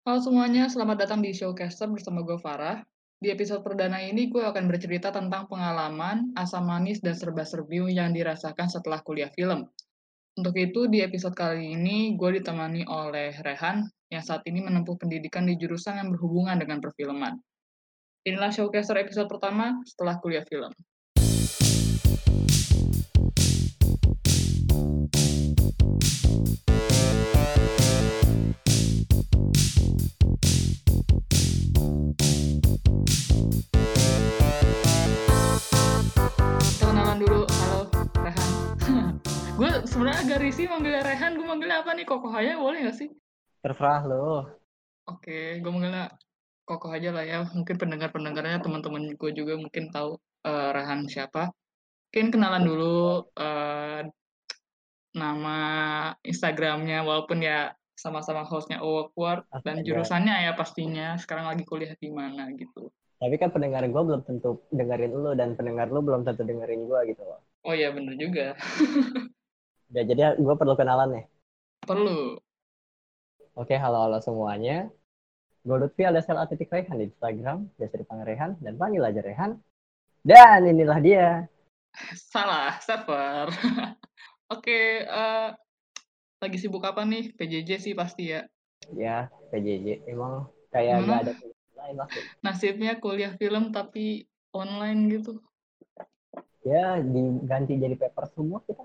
Halo semuanya, selamat datang di Showcaster bersama gue Farah. Di episode perdana ini gue akan bercerita tentang pengalaman, asam manis, dan serba-serbi yang dirasakan setelah kuliah film. Untuk itu, di episode kali ini gue ditemani oleh Rehan yang saat ini menempuh pendidikan di jurusan yang berhubungan dengan perfilman. Inilah Showcaster episode pertama setelah kuliah film. Sebenarnya agak risih manggilnya Rehan, gue manggilnya apa nih? Kokoh aja boleh gak sih? Terserah lo. Oke, gue manggilnya Kokoh aja lah ya. Mungkin pendengar-pendengarnya teman-teman gue juga mungkin tahu uh, Rehan siapa. Mungkin kenalan dulu uh, nama Instagramnya, walaupun ya sama-sama hostnya Awkward dan jurusannya ya pastinya sekarang lagi kuliah di mana gitu. Tapi kan pendengar gue belum tentu dengerin lo dan pendengar lo belum tentu dengerin gue gitu loh. Oh iya bener juga. ya jadi gue perlu kenalan nih. Perlu. Oke, halo halo semuanya. Gue Lutfi alias Sel Atletik Rehan di Instagram, biasa dipanggil Rehan, dan panggil aja Rehan. Dan inilah dia. Salah, server. Oke, uh, lagi sibuk apa nih? PJJ sih pasti ya. Ya, PJJ. Emang kayak nggak ada lain lah. Nasibnya kuliah film tapi online gitu. Ya, diganti jadi paper semua kita.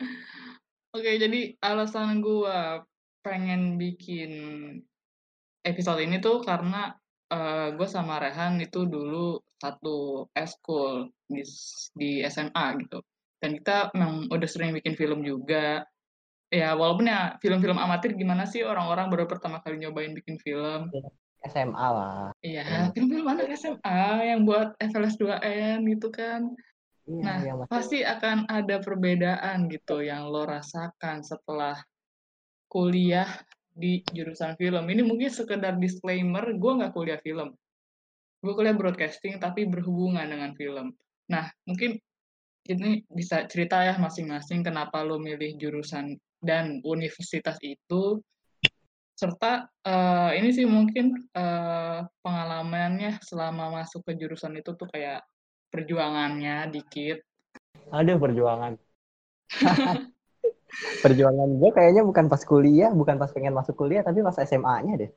Oke, jadi alasan gue pengen bikin episode ini tuh karena uh, gue sama Rehan itu dulu satu eskul di, di SMA gitu. Dan kita memang udah sering bikin film juga. Ya, walaupun ya film-film amatir gimana sih orang-orang baru pertama kali nyobain bikin film. SMA lah. Iya, film-film anak SMA yang buat FLS 2N gitu kan. Iya, nah, iya, pasti akan ada perbedaan gitu yang lo rasakan setelah kuliah di jurusan film. Ini mungkin sekedar disclaimer, gue nggak kuliah film. Gue kuliah broadcasting, tapi berhubungan dengan film. Nah, mungkin ini bisa cerita ya masing-masing kenapa lo milih jurusan dan universitas itu, serta uh, ini sih mungkin uh, pengalamannya selama masuk ke jurusan itu tuh kayak perjuangannya dikit. Aduh, perjuangan. perjuangan gue kayaknya bukan pas kuliah, bukan pas pengen masuk kuliah, tapi pas SMA-nya deh.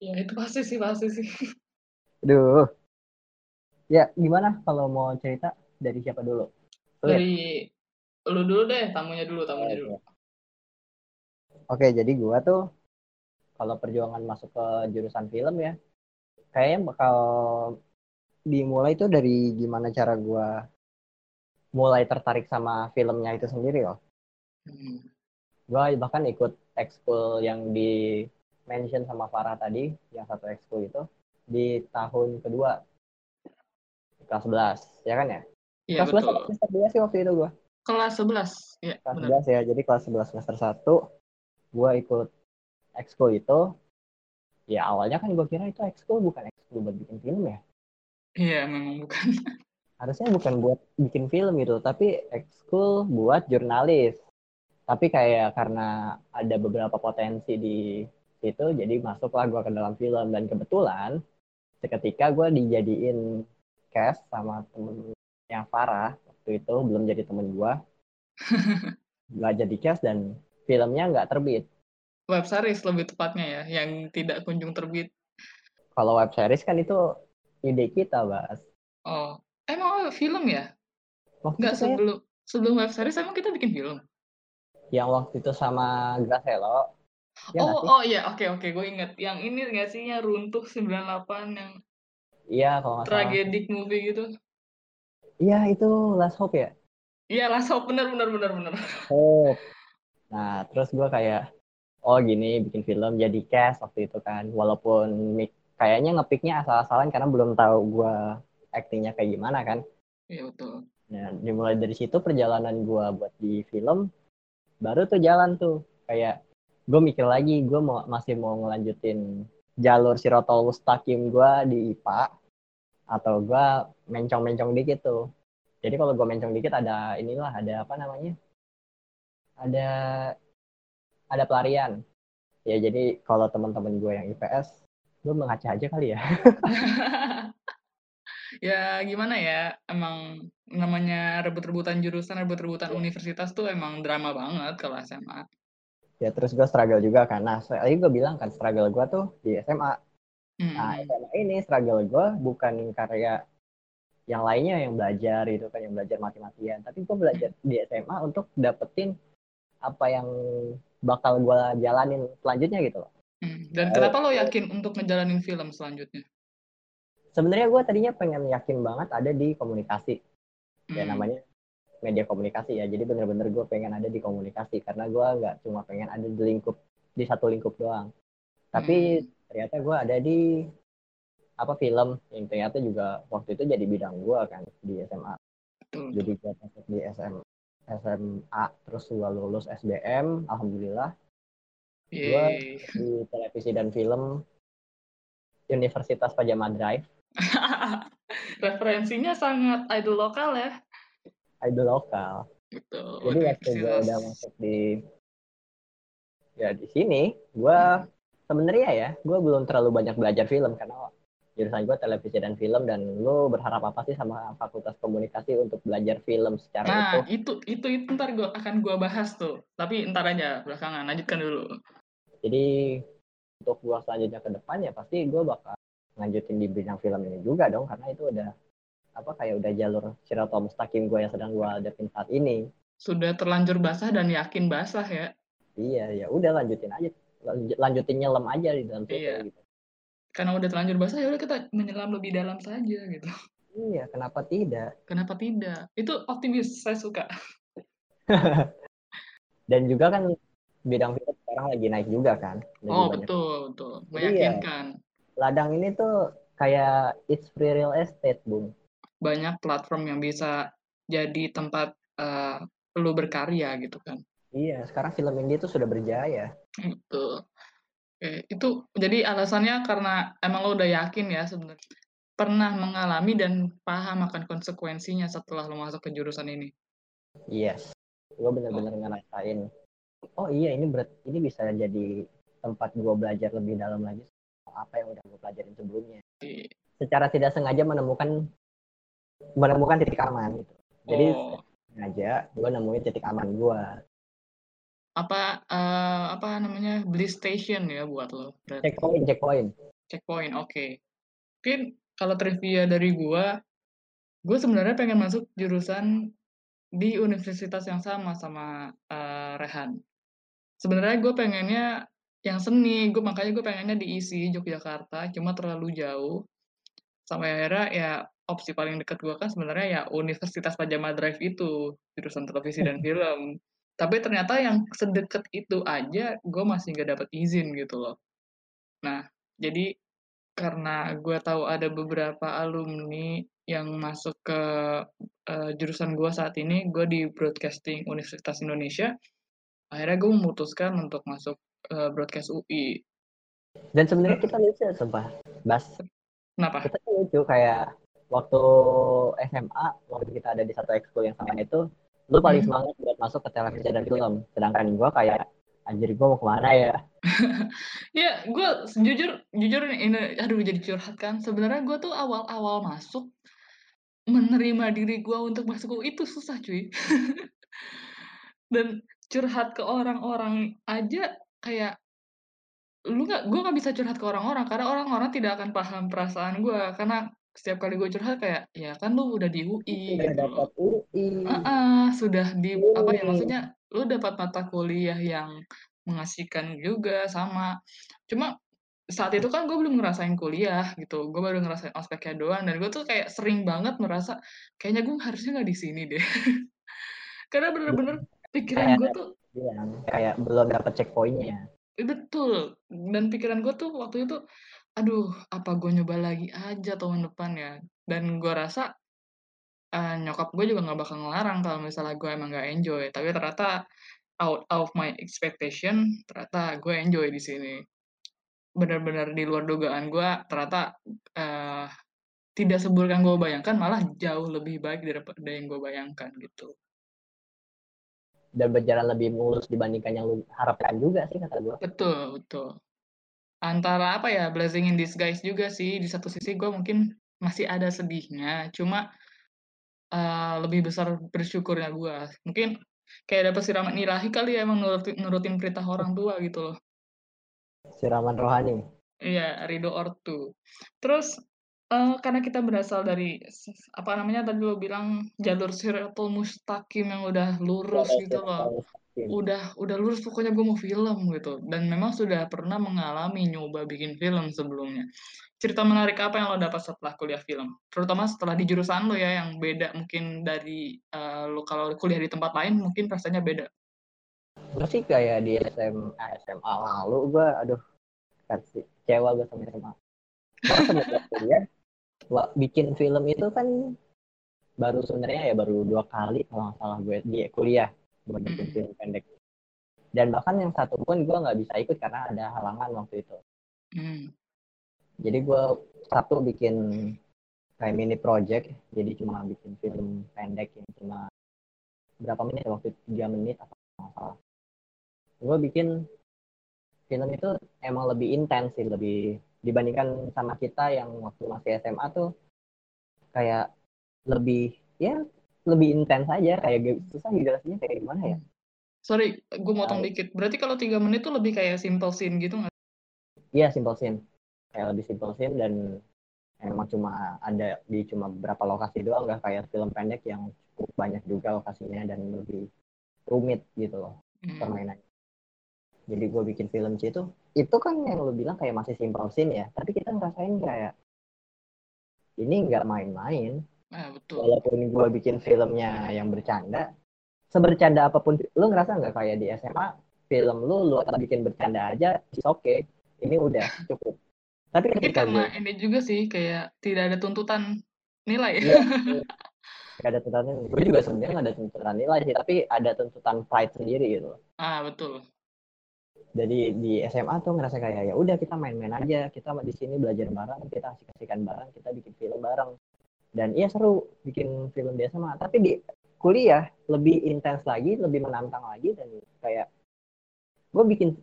Ya itu pasti sih, pasti sih. Aduh. Ya, gimana kalau mau cerita dari siapa dulu? Lu dari ya? lu dulu deh, tamunya dulu, tamunya dulu. Oke, jadi gue tuh kalau perjuangan masuk ke jurusan film ya, kayaknya bakal dimulai tuh dari gimana cara gue mulai tertarik sama filmnya itu sendiri loh. Hmm. Gue bahkan ikut ekskul yang di mention sama Farah tadi, yang satu ekskul itu di tahun kedua kelas 11, ya kan ya? Iya, kelas betul. 11 semester 2 sih waktu itu gue. Kelas 11, ya. Kelas benar. 11 ya, jadi kelas 11 semester 1 gue ikut ekskul itu. Ya awalnya kan gue kira itu ekskul bukan ekskul buat bikin film ya. Iya, memang bukan. Harusnya bukan buat bikin film gitu, tapi ekskul buat jurnalis. Tapi kayak karena ada beberapa potensi di situ jadi masuklah gue ke dalam film. Dan kebetulan seketika gue dijadiin cast sama temen yang Farah waktu itu belum jadi temen gue nggak jadi cast dan filmnya nggak terbit. Web series lebih tepatnya ya yang tidak kunjung terbit. Kalau web series kan itu ide kita bahas oh emang film ya nggak sebelum sebelum web series emang kita bikin film yang waktu itu sama Gracelo. Ya oh, oh iya, oke oke, gue inget. Yang ini nggak sih yang runtuh 98 yang Iya, kalau nggak Tragic movie gitu. Iya, itu Last Hope ya? Iya, Last Hope, bener, bener, bener, bener. Oh. Nah, terus gue kayak, oh gini, bikin film jadi cast waktu itu kan. Walaupun kayaknya ngepiknya asal-asalan karena belum tahu gue aktingnya kayak gimana kan. Iya, betul. Nah, dimulai dari situ perjalanan gue buat di film baru tuh jalan tuh kayak gue mikir lagi gue mau masih mau ngelanjutin jalur sirotol mustaqim gue di IPA atau gue mencong-mencong dikit tuh jadi kalau gue mencong dikit ada inilah ada apa namanya ada ada pelarian ya jadi kalau teman-teman gue yang IPS gue mengaca aja kali ya? Ya gimana ya emang namanya rebut-rebutan jurusan rebut-rebutan universitas tuh emang drama banget kalau SMA ya terus gue struggle juga kan. Nah tadi gue bilang kan struggle gue tuh di SMA hmm. nah SMA ini struggle gue bukan karya yang lainnya yang belajar itu kan yang belajar mati-matian. Tapi gue belajar di SMA untuk dapetin apa yang bakal gue jalanin selanjutnya gitu loh. Dan kenapa lo yakin untuk ngejalanin film selanjutnya? Sebenarnya gue tadinya pengen yakin banget ada di komunikasi. Hmm. ya namanya media komunikasi ya. Jadi bener-bener gue pengen ada di komunikasi. Karena gue nggak cuma pengen ada di lingkup di satu lingkup doang. Tapi hmm. ternyata gue ada di apa film. Yang ternyata juga waktu itu jadi bidang gue kan di SMA Betul. jadi gue di SM, SMA terus gue lulus SBM alhamdulillah gue di televisi dan film Universitas Pajama Drive. Referensinya sangat idol lokal ya. Idol lokal Betul. jadi waktu gue udah masuk di ya di sini gue hmm. sebenarnya ya gue belum terlalu banyak belajar film karena jurusan gue televisi dan film dan lo berharap apa sih sama fakultas komunikasi untuk belajar film secara nah itu itu itu, itu ntar gue akan gue bahas tuh. Tapi ntar aja belakangan lanjutkan dulu jadi untuk gue selanjutnya ke depan ya pasti gue bakal lanjutin di bidang film ini juga dong karena itu udah apa kayak udah jalur Shirato Mustaqim gue yang sedang gue hadapin saat ini sudah terlanjur basah dan yakin basah ya iya ya udah lanjutin aja lanjutin nyelam aja di dalam iya. gitu karena udah terlanjur basah ya udah kita menyelam lebih dalam saja gitu. Iya, kenapa tidak? Kenapa tidak? Itu optimis, saya suka. Dan juga kan bidang film sekarang lagi naik juga kan. Lagi oh banyak. betul betul, meyakinkan. Iya. Ladang ini tuh kayak it's free real estate, bung. Banyak platform yang bisa jadi tempat uh, lu berkarya gitu kan. Iya, sekarang film ini tuh sudah berjaya. Betul. Oke, itu jadi alasannya karena emang lo udah yakin ya sebenarnya pernah mengalami dan paham akan konsekuensinya setelah lo masuk ke jurusan ini. Yes, gue bener-bener oh. ngerasain. Oh iya, ini berat, ini bisa jadi tempat gue belajar lebih dalam lagi apa yang udah gue pelajarin sebelumnya. Secara tidak sengaja menemukan menemukan titik aman gitu. Jadi oh. sengaja gue nemuin titik aman gue apa, uh, apa namanya, beli station ya buat lo Checkpoint checkpoint. Checkpoint, oke. Mungkin kalau trivia dari gua, gue sebenarnya pengen masuk jurusan di universitas yang sama sama, uh, Rehan. Sebenarnya gue pengennya yang seni, gue makanya gue pengennya di ISI Yogyakarta, cuma terlalu jauh. Sampai akhirnya ya opsi paling dekat gue kan sebenarnya ya Universitas Pajama Drive itu, jurusan televisi dan film. Tapi ternyata yang sedekat itu aja gue masih nggak dapat izin gitu loh. Nah, jadi karena gue tahu ada beberapa alumni yang masuk ke uh, jurusan gue saat ini, gue di Broadcasting Universitas Indonesia, akhirnya gue memutuskan untuk masuk uh, Broadcast UI. Dan sebenarnya kita lucu ya, sumpah. Bas. Kenapa? Kita lucu kayak waktu SMA, waktu kita ada di satu ekskul yang sama itu, lu paling hmm. semangat buat masuk ke televisi dan film sedangkan gue kayak anjir gue mau ke mana ya ya gue jujur jujur ini aduh jadi curhat kan sebenarnya gue tuh awal-awal masuk menerima diri gue untuk masuk itu susah cuy dan curhat ke orang-orang aja kayak lu nggak gue nggak bisa curhat ke orang-orang karena orang-orang tidak akan paham perasaan gue karena setiap kali gue curhat kayak ya kan lu udah di UI udah gitu dapat UI uh -uh, sudah di uh. apa ya maksudnya lu dapat mata kuliah yang mengasihkan juga sama. Cuma saat itu kan gue belum ngerasain kuliah gitu gue baru ngerasain ospeknya doang dan gue tuh kayak sering banget merasa kayaknya gue harusnya nggak di sini deh. Karena bener-bener pikiran gue tuh kayak belum dapat checkpointnya betul dan pikiran gue tuh waktu itu Aduh, apa gue nyoba lagi aja tahun depan ya? Dan gue rasa, uh, nyokap gue juga nggak bakal ngelarang kalau misalnya gue emang nggak enjoy, tapi ternyata out of my expectation, ternyata gue enjoy di sini. Benar-benar di luar dugaan gue, ternyata, uh, tidak seburuk yang gue bayangkan, malah jauh lebih baik daripada yang gue bayangkan, gitu. Dan berjalan lebih mulus dibandingkan yang lu harapkan juga sih kata gue. Betul, betul. Antara apa ya, blessing in disguise juga sih. Di satu sisi gue mungkin masih ada sedihnya, cuma uh, lebih besar bersyukurnya gue. Mungkin kayak dapet siraman ilahi kali ya emang nurutin, nurutin perintah orang tua gitu loh. Siraman rohani. Iya, ridho ortu. Terus uh, karena kita berasal dari apa namanya tadi lo bilang jalur siratul mustaqim yang udah lurus ya, gitu loh. Udah udah lurus pokoknya gue mau film gitu. Dan memang sudah pernah mengalami nyoba bikin film sebelumnya. Cerita menarik apa yang lo dapat setelah kuliah film? Terutama setelah di jurusan lo ya yang beda mungkin dari uh, lo kalau kuliah di tempat lain mungkin rasanya beda. Gue sih kayak di SMA SMA lalu gue aduh kasih kecewa gue sama SMA kuliah bikin film itu kan baru sebenarnya ya baru dua kali kalau nggak salah gue di kuliah gue bikin hmm. film pendek dan bahkan yang satu pun gue nggak bisa ikut karena ada halangan waktu itu mm. jadi gue satu bikin kayak mini project jadi cuma bikin film pendek yang cuma berapa menit waktu itu tiga menit atau nggak salah gue bikin film itu emang lebih intens sih lebih dibandingkan sama kita yang waktu masih SMA tuh kayak lebih ya lebih intens aja. Kayak susah jelasinnya kayak gimana ya? Sorry gue motong uh, dikit. Berarti kalau tiga menit tuh lebih kayak simple scene gitu nggak? Iya simple scene. Kayak lebih simple scene dan emang cuma ada di cuma beberapa lokasi doang. Nggak kayak film pendek yang cukup banyak juga lokasinya dan lebih rumit gitu loh hmm. permainannya jadi gue bikin film sih itu itu kan yang lo bilang kayak masih simple scene ya tapi kita ngerasain kayak ini nggak main-main. Nah, betul. walaupun gue bikin filmnya yang bercanda sebercanda apa pun lo ngerasa nggak kayak di SMA film lu lu bikin bercanda aja oke okay. ini udah cukup. Tapi ketika karena gue, ini juga sih kayak tidak ada tuntutan nilai. Ya, Gak ada tuntutan gue juga sebenarnya gak ada tuntutan nilai sih tapi ada tuntutan pride sendiri gitu. Ah betul jadi di SMA tuh ngerasa kayak ya udah kita main-main aja. Kita di sini belajar bareng kita asik-asikan bareng kita bikin film bareng. Dan iya seru bikin film di SMA tapi di kuliah lebih intens lagi lebih menantang lagi dan kayak gue bikin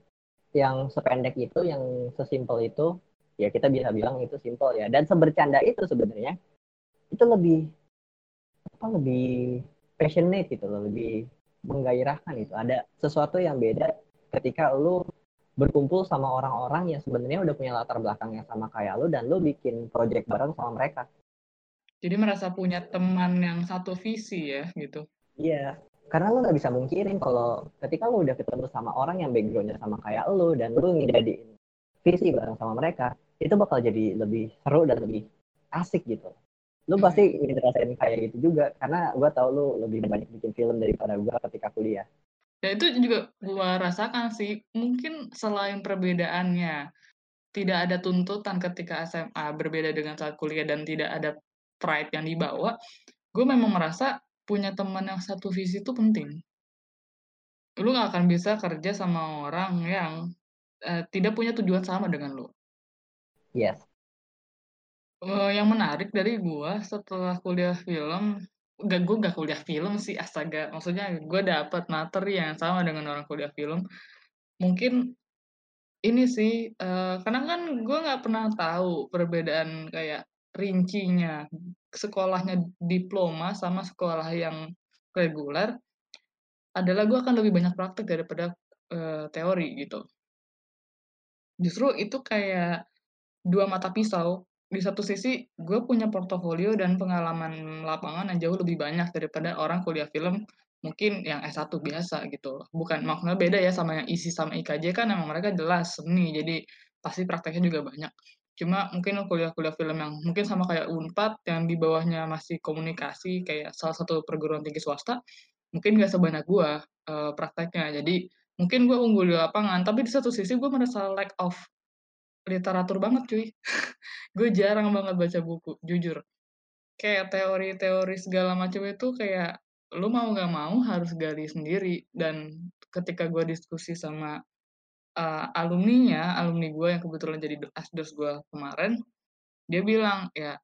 yang sependek itu yang sesimpel itu ya kita bisa bilang itu simple ya. Dan sebercanda itu sebenarnya itu lebih apa lebih passionate gitu loh lebih menggairahkan itu. Ada sesuatu yang beda ketika lu berkumpul sama orang-orang yang sebenarnya udah punya latar belakang yang sama kayak lu dan lu bikin project bareng sama mereka. Jadi merasa punya teman yang satu visi ya gitu. Iya, karena lu nggak bisa mungkirin kalau ketika lu udah ketemu sama orang yang backgroundnya sama kayak lu dan lu ngidadiin visi bareng sama mereka, itu bakal jadi lebih seru dan lebih asik gitu. Lu hmm. pasti ngerasain kayak gitu juga, karena gue tau lu lebih banyak bikin film daripada gue ketika kuliah. Ya itu juga gue rasakan sih, mungkin selain perbedaannya, tidak ada tuntutan ketika SMA berbeda dengan saat kuliah dan tidak ada pride yang dibawa, gue memang merasa punya teman yang satu visi itu penting. Lu gak akan bisa kerja sama orang yang uh, tidak punya tujuan sama dengan lu. Yes. Uh, yang menarik dari gue setelah kuliah film, Gak, gue gak kuliah film sih, astaga. Maksudnya gue dapet materi yang sama dengan orang kuliah film. Mungkin ini sih, uh, karena kan gue nggak pernah tahu perbedaan kayak rincinya sekolahnya diploma sama sekolah yang reguler, adalah gue akan lebih banyak praktek daripada uh, teori gitu. Justru itu kayak dua mata pisau di satu sisi gue punya portofolio dan pengalaman lapangan yang jauh lebih banyak daripada orang kuliah film mungkin yang S1 biasa gitu. Bukan maksudnya beda ya sama yang isi sama IKJ kan emang mereka jelas seni jadi pasti prakteknya juga banyak. Cuma mungkin kuliah-kuliah film yang mungkin sama kayak Unpad yang di bawahnya masih komunikasi kayak salah satu perguruan tinggi swasta mungkin gak sebanyak gue uh, prakteknya. Jadi mungkin gue unggul di lapangan tapi di satu sisi gue merasa lack of literatur banget cuy. gue jarang banget baca buku, jujur. Kayak teori-teori segala macam itu kayak lu mau gak mau harus gali sendiri dan ketika gue diskusi sama uh, alumninya, alumni gue yang kebetulan jadi asdos gue kemarin, dia bilang ya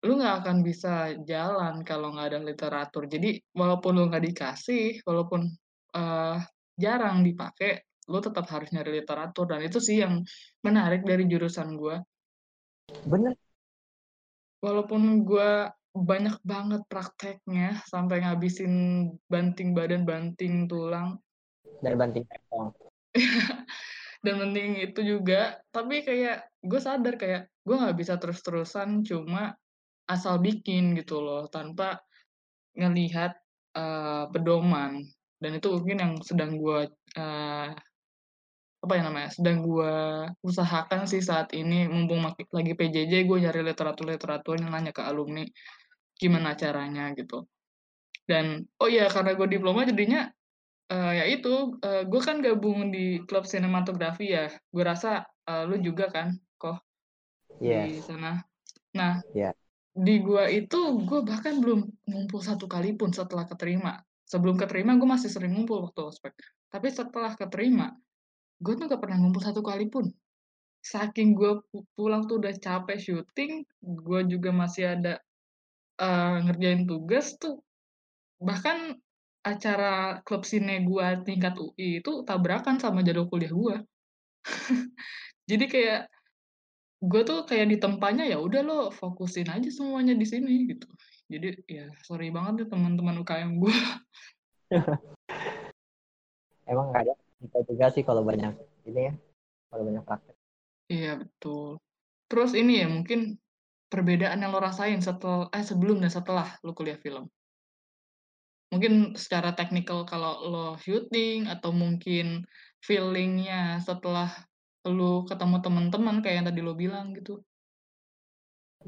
lu nggak akan bisa jalan kalau nggak ada literatur. Jadi walaupun lu nggak dikasih, walaupun uh, jarang dipakai lo tetap harus nyari literatur dan itu sih yang menarik dari jurusan gue bener. Walaupun gue banyak banget prakteknya sampai ngabisin banting badan banting tulang. Dan banting tepong dan penting itu juga tapi kayak gue sadar kayak gue nggak bisa terus-terusan cuma asal bikin gitu loh tanpa ngelihat uh, pedoman. Dan itu mungkin yang sedang gue uh, apa ya namanya sedang gue usahakan sih saat ini mumpung lagi PJJ gue nyari literatur literatur yang nanya ke alumni gimana caranya gitu dan oh iya karena gue diploma jadinya uh, ya itu uh, gue kan gabung di klub sinematografi ya gue rasa uh, lu juga kan kok yes. di sana nah yeah. di gue itu gue bahkan belum ngumpul satu kali pun setelah keterima sebelum keterima gue masih sering ngumpul waktu ospek tapi setelah keterima gue tuh gak pernah ngumpul satu kali pun. Saking gue pulang tuh udah capek syuting gue juga masih ada uh, ngerjain tugas tuh. Bahkan acara klub sine gue tingkat UI itu tabrakan sama jadwal kuliah gue jadi kayak gue tuh kayak di tempatnya ya udah lo fokusin aja semuanya di sini gitu. Jadi ya sorry banget deh teman-teman UKM gue emang gak ada kita juga sih kalau banyak ini ya kalau banyak praktek. Iya betul. Terus ini ya mungkin perbedaan yang lo rasain setelah eh sebelum dan setelah lo kuliah film. Mungkin secara teknikal kalau lo syuting atau mungkin feelingnya setelah lo ketemu teman-teman kayak yang tadi lo bilang gitu.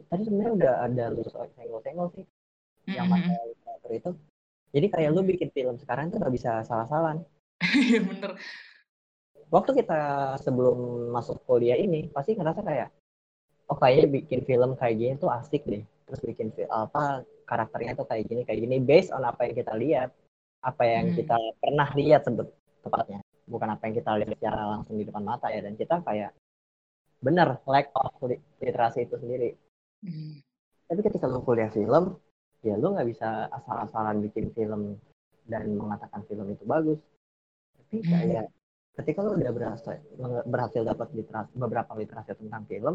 Tadi sebenarnya udah ada lu senggol-senggol sih mm-hmm. yang masalah itu. Jadi kayak lu bikin film sekarang tuh gak bisa salah-salahan Iya bener. Waktu kita sebelum masuk kuliah ini pasti ngerasa kayak oh kayaknya bikin film kayak gini tuh asik deh. Terus bikin apa karakternya tuh kayak gini kayak gini based on apa yang kita lihat, apa yang hmm. kita pernah lihat sebut tepatnya. Bukan apa yang kita lihat secara langsung di depan mata ya dan kita kayak bener lack of literasi itu sendiri. Hmm. Tapi ketika lu kuliah film, ya lu nggak bisa asal-asalan bikin film dan mengatakan film itu bagus tapi hmm. kayak ketika lo udah berhasil berhasil dapat literasi beberapa literasi tentang film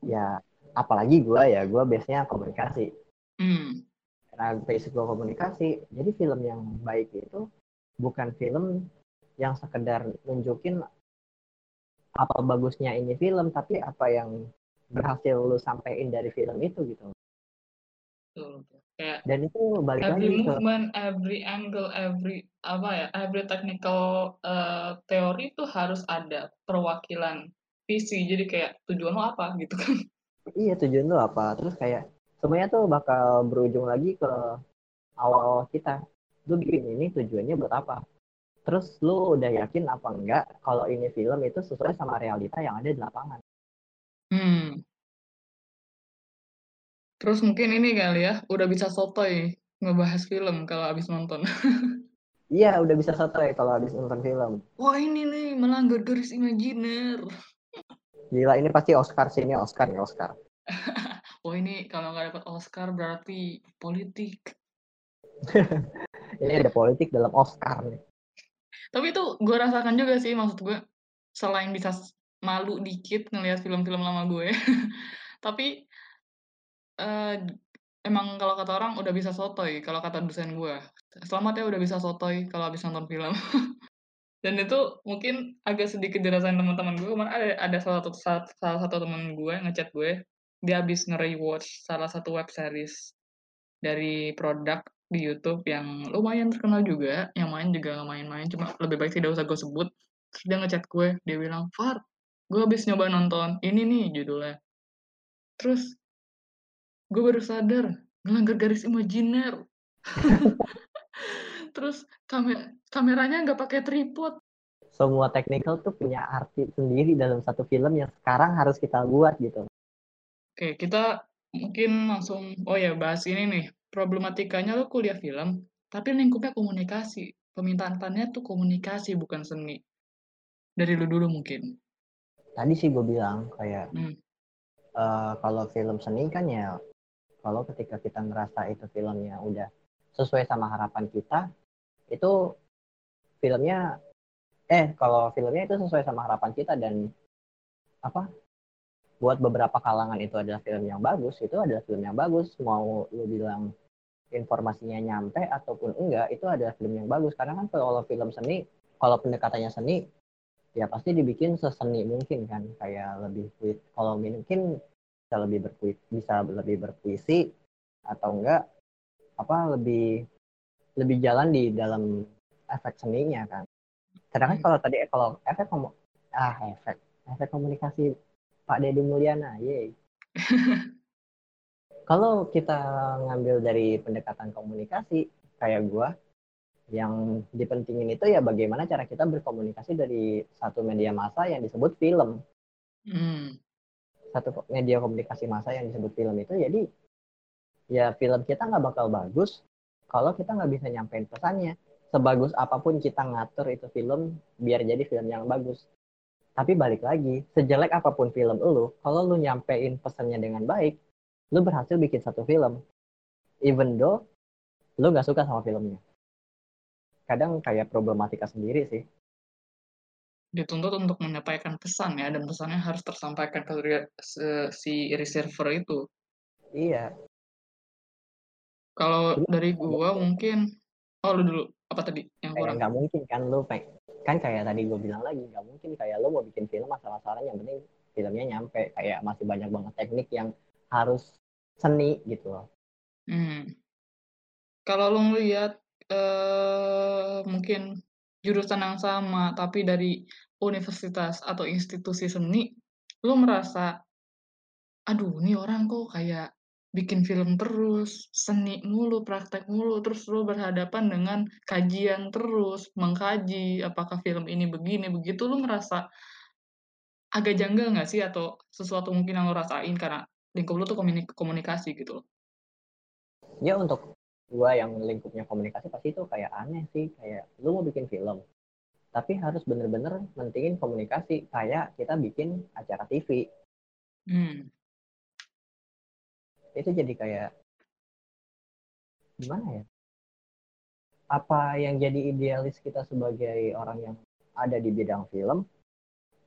ya apalagi gue ya gue biasanya komunikasi hmm. karena basic gue komunikasi jadi film yang baik itu bukan film yang sekedar nunjukin apa bagusnya ini film tapi apa yang berhasil lo sampaikan dari film itu gitu Kayak dan itu balik every lagi movement, ke... every angle, every apa ya, every technical uh, teori itu harus ada perwakilan visi. Jadi kayak tujuan lo apa gitu kan? Iya tujuan lo apa? Terus kayak semuanya tuh bakal berujung lagi ke awal kita. Lu bikin ini tujuannya buat apa? Terus lu udah yakin apa enggak kalau ini film itu sesuai sama realita yang ada di lapangan? Hmm. Terus mungkin ini kali ya, udah bisa sotoy ngebahas film kalau abis nonton. Iya, udah bisa sotoy kalau abis nonton film. Wah ini nih, melanggar garis imajiner. Gila, ini pasti Oscar sih, ini Oscar ya, Oscar. Wah ini kalau nggak dapat Oscar berarti politik. ini ada politik dalam Oscar nih. Tapi itu gue rasakan juga sih, maksud gue, selain bisa malu dikit ngelihat film-film lama gue, tapi uh, emang kalau kata orang udah bisa sotoy kalau kata dosen gue. Selamat ya udah bisa sotoy kalau habis nonton film. Dan itu mungkin agak sedikit dirasain teman-teman gue, kemarin ada ada salah satu salah satu teman gue ngechat gue, dia habis nge-rewatch salah satu web series dari produk di YouTube yang lumayan terkenal juga, yang main juga nggak main-main, cuma lebih baik tidak usah gue sebut. Terus dia ngechat gue, dia bilang, "Far, gue habis nyoba nonton ini nih judulnya." Terus gue baru sadar melanggar garis imajiner. Terus kamer kameranya nggak pakai tripod. Semua technical tuh punya arti sendiri dalam satu film yang sekarang harus kita buat gitu. Oke kita mungkin langsung oh ya bahas ini nih. Problematikanya lo kuliah film tapi lingkupnya komunikasi. Permintaan tannya tuh komunikasi bukan seni. Dari lu dulu mungkin. Tadi sih gue bilang kayak hmm. uh, kalau film seni kan ya kalau ketika kita ngerasa itu filmnya udah sesuai sama harapan kita itu filmnya eh kalau filmnya itu sesuai sama harapan kita dan apa buat beberapa kalangan itu adalah film yang bagus itu adalah film yang bagus. Mau lu bilang informasinya nyampe ataupun enggak itu adalah film yang bagus. Karena kan kalau film seni kalau pendekatannya seni ya pasti dibikin seseni mungkin kan. Kayak lebih kalau mungkin bisa lebih berpuisi bisa lebih berpuisi atau enggak apa lebih lebih jalan di dalam efek seninya kan sedangkan kalau tadi kalau efek ah efek efek komunikasi Pak Deddy Mulyana, yeay. Kalau kita ngambil dari pendekatan komunikasi, kayak gue, yang dipentingin itu ya bagaimana cara kita berkomunikasi dari satu media massa yang disebut film. Hmm. Satu media komunikasi massa yang disebut film itu, jadi ya film kita nggak bakal bagus kalau kita nggak bisa nyampein pesannya. Sebagus apa pun kita ngatur itu film, biar jadi film yang bagus. Tapi balik lagi, sejelek apa pun film lu, kalau lu nyampein pesannya dengan baik, lu berhasil bikin satu film. Even though lu gak suka sama filmnya. Kadang kayak problematika sendiri sih. Dituntut untuk menyampaikan pesan ya, dan pesannya harus tersampaikan ke si receiver itu. Iya. Kalau dari gua mungkin, oh lu dulu, apa tadi yang kurang? Nggak mungkin kan lu kan kayak tadi gue bilang lagi nggak mungkin kayak lo mau bikin film masalah-masalah yang penting filmnya nyampe kayak masih banyak banget teknik yang harus seni gitu loh. Hmm. Kalau lo ngeliat eh, mungkin jurusan yang sama tapi dari universitas atau institusi seni, lo merasa, aduh ini orang kok kayak bikin film terus, seni mulu, praktek mulu, terus lo berhadapan dengan kajian terus, mengkaji apakah film ini begini, begitu, lo merasa agak janggal nggak sih? Atau sesuatu mungkin yang lo rasain karena lingkup lo tuh komunikasi gitu loh? Ya untuk gua yang lingkupnya komunikasi pasti itu kayak aneh sih, kayak lo mau bikin film, tapi harus bener-bener mentingin komunikasi, kayak kita bikin acara TV. Hmm. Itu jadi kayak gimana ya? Apa yang jadi idealis kita sebagai orang yang ada di bidang film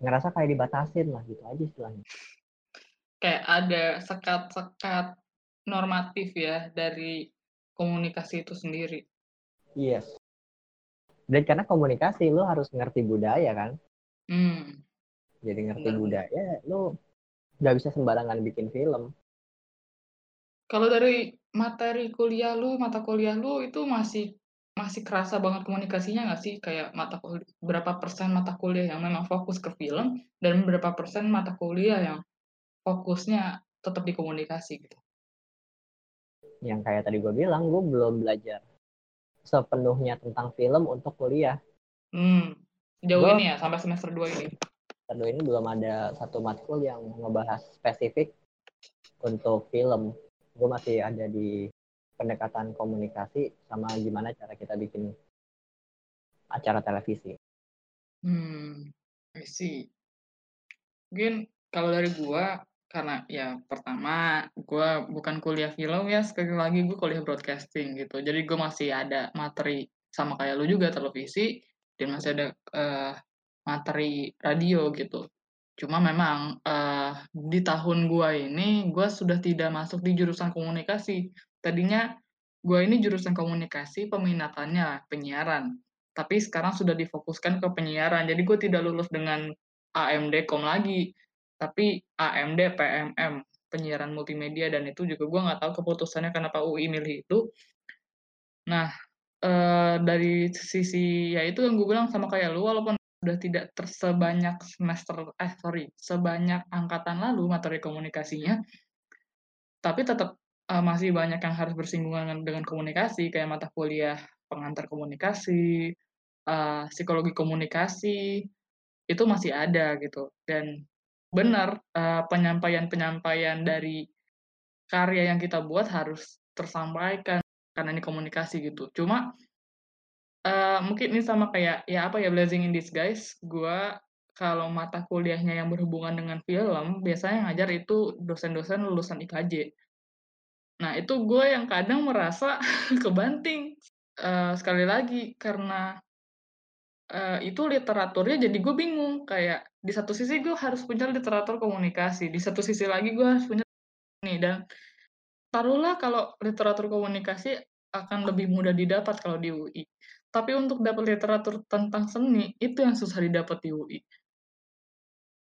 ngerasa kayak dibatasin lah gitu aja istilahnya. Kayak ada sekat-sekat normatif ya dari komunikasi itu sendiri yes dan karena komunikasi lo harus ngerti budaya kan hmm. jadi ngerti Benar. budaya lo nggak bisa sembarangan bikin film kalau dari materi kuliah lu, mata kuliah lu itu masih masih kerasa banget komunikasinya nggak sih? Kayak mata kuliah, berapa persen mata kuliah yang memang fokus ke film dan berapa persen mata kuliah yang fokusnya tetap di komunikasi gitu? Yang kayak tadi gue bilang, gue belum belajar sepenuhnya tentang film untuk kuliah. Hmm, jauh gua, ini ya, sampai semester 2 ini? Semester 2 ini belum ada satu matkul yang ngebahas spesifik untuk film gue masih ada di pendekatan komunikasi sama gimana cara kita bikin acara televisi. Hmm, I see. Mungkin kalau dari gue, karena ya pertama gue bukan kuliah film ya, sekali lagi gue kuliah broadcasting gitu. Jadi gue masih ada materi sama kayak lu juga televisi, dan masih ada uh, materi radio gitu. Cuma memang, uh, di tahun gua ini, gua sudah tidak masuk di jurusan komunikasi. Tadinya gua ini jurusan komunikasi peminatannya penyiaran, tapi sekarang sudah difokuskan ke penyiaran. Jadi gua tidak lulus dengan AMD Kom lagi, tapi AMD PMM, penyiaran multimedia dan itu juga gua nggak tahu keputusannya kenapa UI milih itu. Nah, uh, dari sisi ya itu yang gue bilang sama kayak lu, walaupun udah tidak tersebanyak semester eh sorry sebanyak angkatan lalu materi komunikasinya tapi tetap uh, masih banyak yang harus bersinggungan dengan komunikasi kayak mata kuliah pengantar komunikasi uh, psikologi komunikasi itu masih ada gitu dan benar uh, penyampaian-penyampaian dari karya yang kita buat harus tersampaikan karena ini komunikasi gitu cuma Uh, mungkin ini sama kayak, ya apa ya, blessing in disguise, gue kalau mata kuliahnya yang berhubungan dengan film, biasanya yang ngajar itu dosen-dosen lulusan IKJ. Nah, itu gue yang kadang merasa kebanting. Uh, sekali lagi, karena uh, itu literaturnya jadi gue bingung. Kayak di satu sisi gue harus punya literatur komunikasi di satu sisi lagi gue harus punya nih dan taruhlah kalau literatur komunikasi akan lebih mudah didapat kalau di UI tapi untuk dapat literatur tentang seni itu yang susah didapat di UI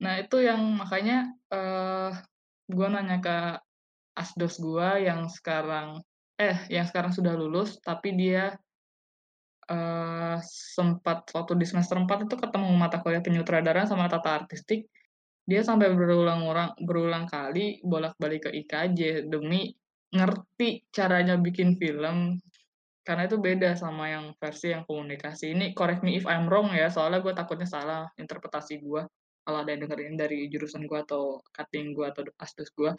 nah itu yang makanya uh, gue nanya ke asdos gue yang sekarang eh yang sekarang sudah lulus tapi dia uh, sempat waktu di semester 4 itu ketemu mata kuliah penyutradaraan sama tata artistik, dia sampai berulang-ulang berulang kali bolak-balik ke IKJ demi ngerti caranya bikin film, karena itu beda sama yang versi yang komunikasi. Ini correct me if I'm wrong ya, soalnya gue takutnya salah interpretasi gue, kalau ada yang dengerin dari jurusan gue atau cutting gue atau astus gue.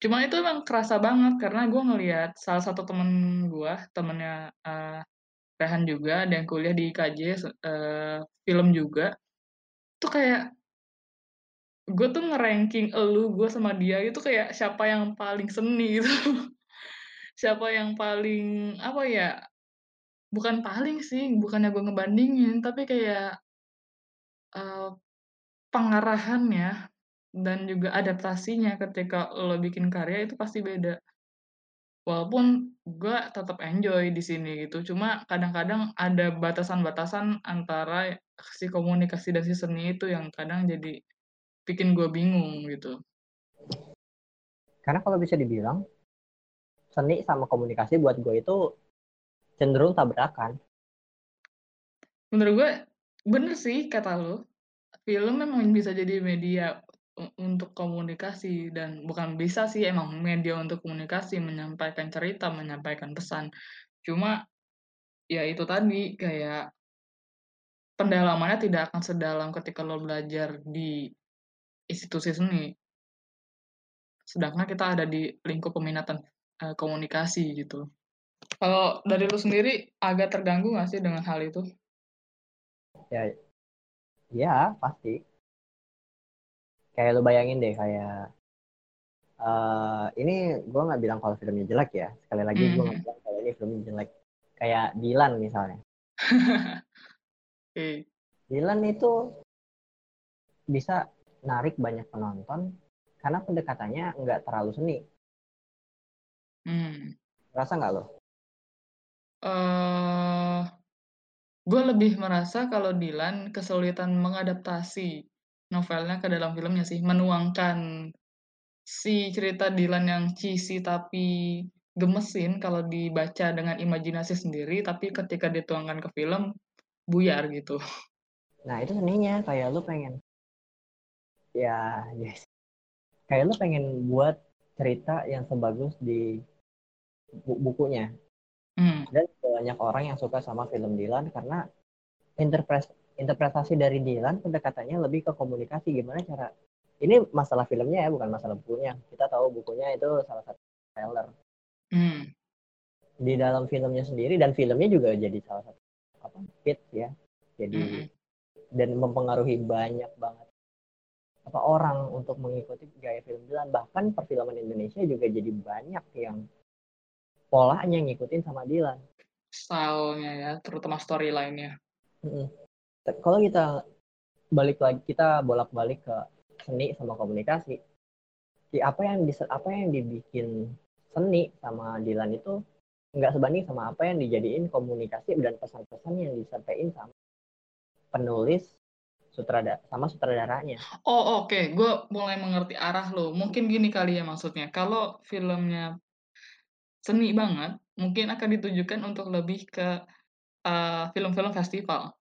Cuma itu emang kerasa banget karena gue ngelihat salah satu temen gue, temennya uh, Rehan juga dan kuliah di IKJ uh, eh, film juga. Tuh kayak gue tuh ngeranking elu gue sama dia itu kayak siapa yang paling seni gitu. Siapa yang paling apa ya bukan paling sih bukannya gue ngebandingin tapi kayak uh, pengarahannya dan juga adaptasinya ketika lo bikin karya itu pasti beda Walaupun gue tetap enjoy di sini gitu, cuma kadang-kadang ada batasan-batasan antara si komunikasi dan si seni itu yang kadang jadi bikin gue bingung gitu. Karena kalau bisa dibilang, seni sama komunikasi buat gue itu cenderung tabrakan. Menurut gue, bener sih kata lo, film memang bisa jadi media untuk komunikasi dan bukan bisa sih emang media untuk komunikasi, menyampaikan cerita, menyampaikan pesan. Cuma, ya itu tadi, kayak pendalamannya tidak akan sedalam ketika lo belajar di institusi seni. Sedangkan kita ada di lingkup peminatan uh, komunikasi gitu. Kalau dari lo sendiri agak terganggu nggak sih dengan hal itu? Ya, ya pasti kayak lu bayangin deh kayak uh, ini gue nggak bilang kalau filmnya jelek ya sekali lagi mm. gue nggak hmm. bilang kalau ini filmnya jelek kayak Dilan misalnya okay. Dilan itu bisa narik banyak penonton karena pendekatannya nggak terlalu seni hmm. rasa nggak lo? Uh, gue lebih merasa kalau Dilan kesulitan mengadaptasi novelnya ke dalam filmnya sih, menuangkan si cerita Dylan yang cheesy tapi gemesin kalau dibaca dengan imajinasi sendiri, tapi ketika dituangkan ke film, buyar gitu. Nah, itu seninya. Kayak lu pengen, ya, yes. Kayak lu pengen buat cerita yang sebagus di bukunya. Hmm. Dan banyak orang yang suka sama film Dylan karena interpretasi interpretasi dari Dylan pendekatannya lebih ke komunikasi. Gimana cara ini masalah filmnya ya bukan masalah bukunya. Kita tahu bukunya itu salah satu trailer. Hmm. di dalam filmnya sendiri dan filmnya juga jadi salah satu apa fit ya. Jadi hmm. dan mempengaruhi banyak banget apa orang untuk mengikuti gaya film Dylan. Bahkan perfilman Indonesia juga jadi banyak yang polanya ngikutin sama Dylan. Stylenya ya terutama storyline-nya. Mm kalau kita balik lagi kita bolak-balik ke seni sama komunikasi di apa yang di apa yang dibikin seni sama Dilan itu nggak sebanding sama apa yang dijadiin komunikasi dan pesan-pesan yang disampaikan sama penulis sutradara sama sutradaranya. Oh oke, okay. gue mulai mengerti arah lo. Mungkin gini kali ya maksudnya. Kalau filmnya seni banget, mungkin akan ditujukan untuk lebih ke uh, film-film festival.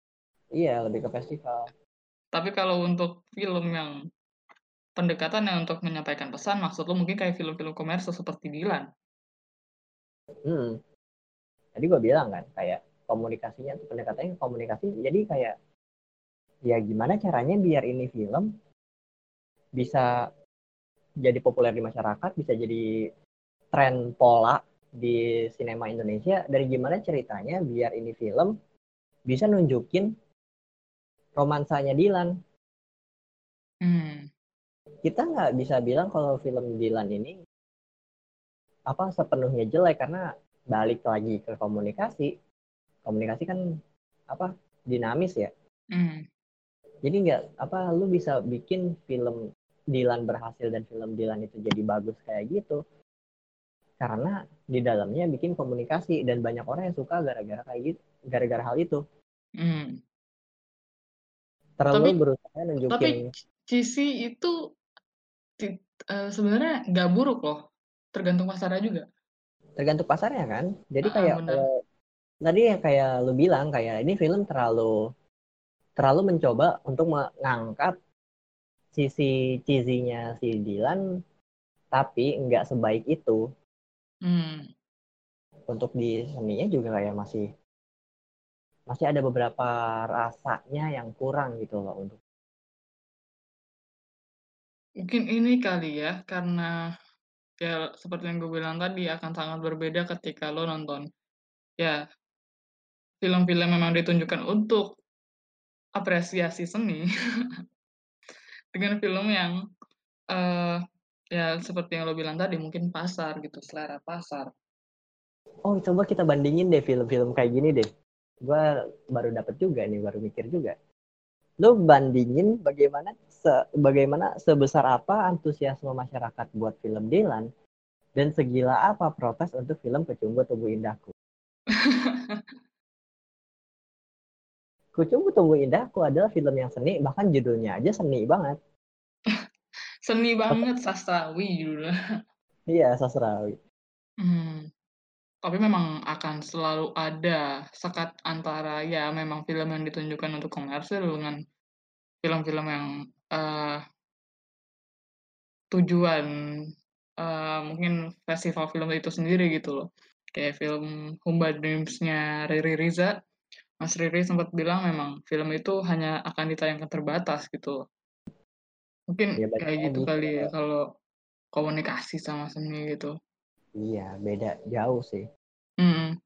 Iya, lebih ke festival. Tapi kalau untuk film yang pendekatan yang untuk menyampaikan pesan, maksud lo mungkin kayak film-film komersial seperti Dilan? Hmm. Tadi gue bilang kan, kayak komunikasinya, pendekatannya komunikasi, jadi kayak ya gimana caranya biar ini film bisa jadi populer di masyarakat, bisa jadi tren pola di sinema Indonesia, dari gimana ceritanya biar ini film bisa nunjukin romansanya Dilan. Hmm. Kita nggak bisa bilang kalau film Dilan ini apa sepenuhnya jelek karena balik lagi ke komunikasi. Komunikasi kan apa dinamis ya. Hmm. Jadi nggak apa lu bisa bikin film Dilan berhasil dan film Dilan itu jadi bagus kayak gitu karena di dalamnya bikin komunikasi dan banyak orang yang suka gara-gara kayak gitu gara-gara hal itu Hmm. Terlalu Tapi- berusaha nunjukin Tapi cheesy itu eh, sebenarnya nggak buruk loh. Tergantung pasarnya juga. tergantung pasarnya kan jadi Ah, kayak kalau tadi yang kayak lu bilang kayak ini film terlalu terlalu mencoba untuk mengangkat sisi cheesy-nya si Dilan tapi nggak sebaik itu Hmm. untuk di seninya juga kayak masih masih ada beberapa rasanya yang kurang gitu loh untuk Mungkin ini kali ya, karena ya seperti yang gue bilang tadi akan sangat berbeda ketika lo nonton ya film-film memang ditunjukkan untuk apresiasi seni dengan film yang eh ya seperti yang lo bilang tadi mungkin pasar gitu, selera pasar. oh coba kita bandingin deh film-film kayak gini deh gue baru dapet juga nih baru mikir juga. Lo bandingin bagaimana se- bagaimana sebesar apa antusiasme masyarakat buat film Dilan dan segila apa protes untuk film Kecumbu Tumbuh Indahku. Kecumbu Tumbuh Indahku adalah film yang seni bahkan judulnya aja seni banget. Seni banget sastrawi judulnya. iya sastrawi. Hmm. Tapi memang akan selalu ada sekat antara ya memang film yang ditunjukkan untuk komersil dengan film-film yang eh, tujuan eh, mungkin festival film itu sendiri gitu loh. Kayak film Humba Dreams-nya Riri Riza, Mas Riri sempat bilang memang film itu hanya akan ditayangkan terbatas gitu. loh. Mungkin Ya, kayak gitu kali ya kayak- kalau komunikasi sama seni gitu. Iya beda jauh sih Mm.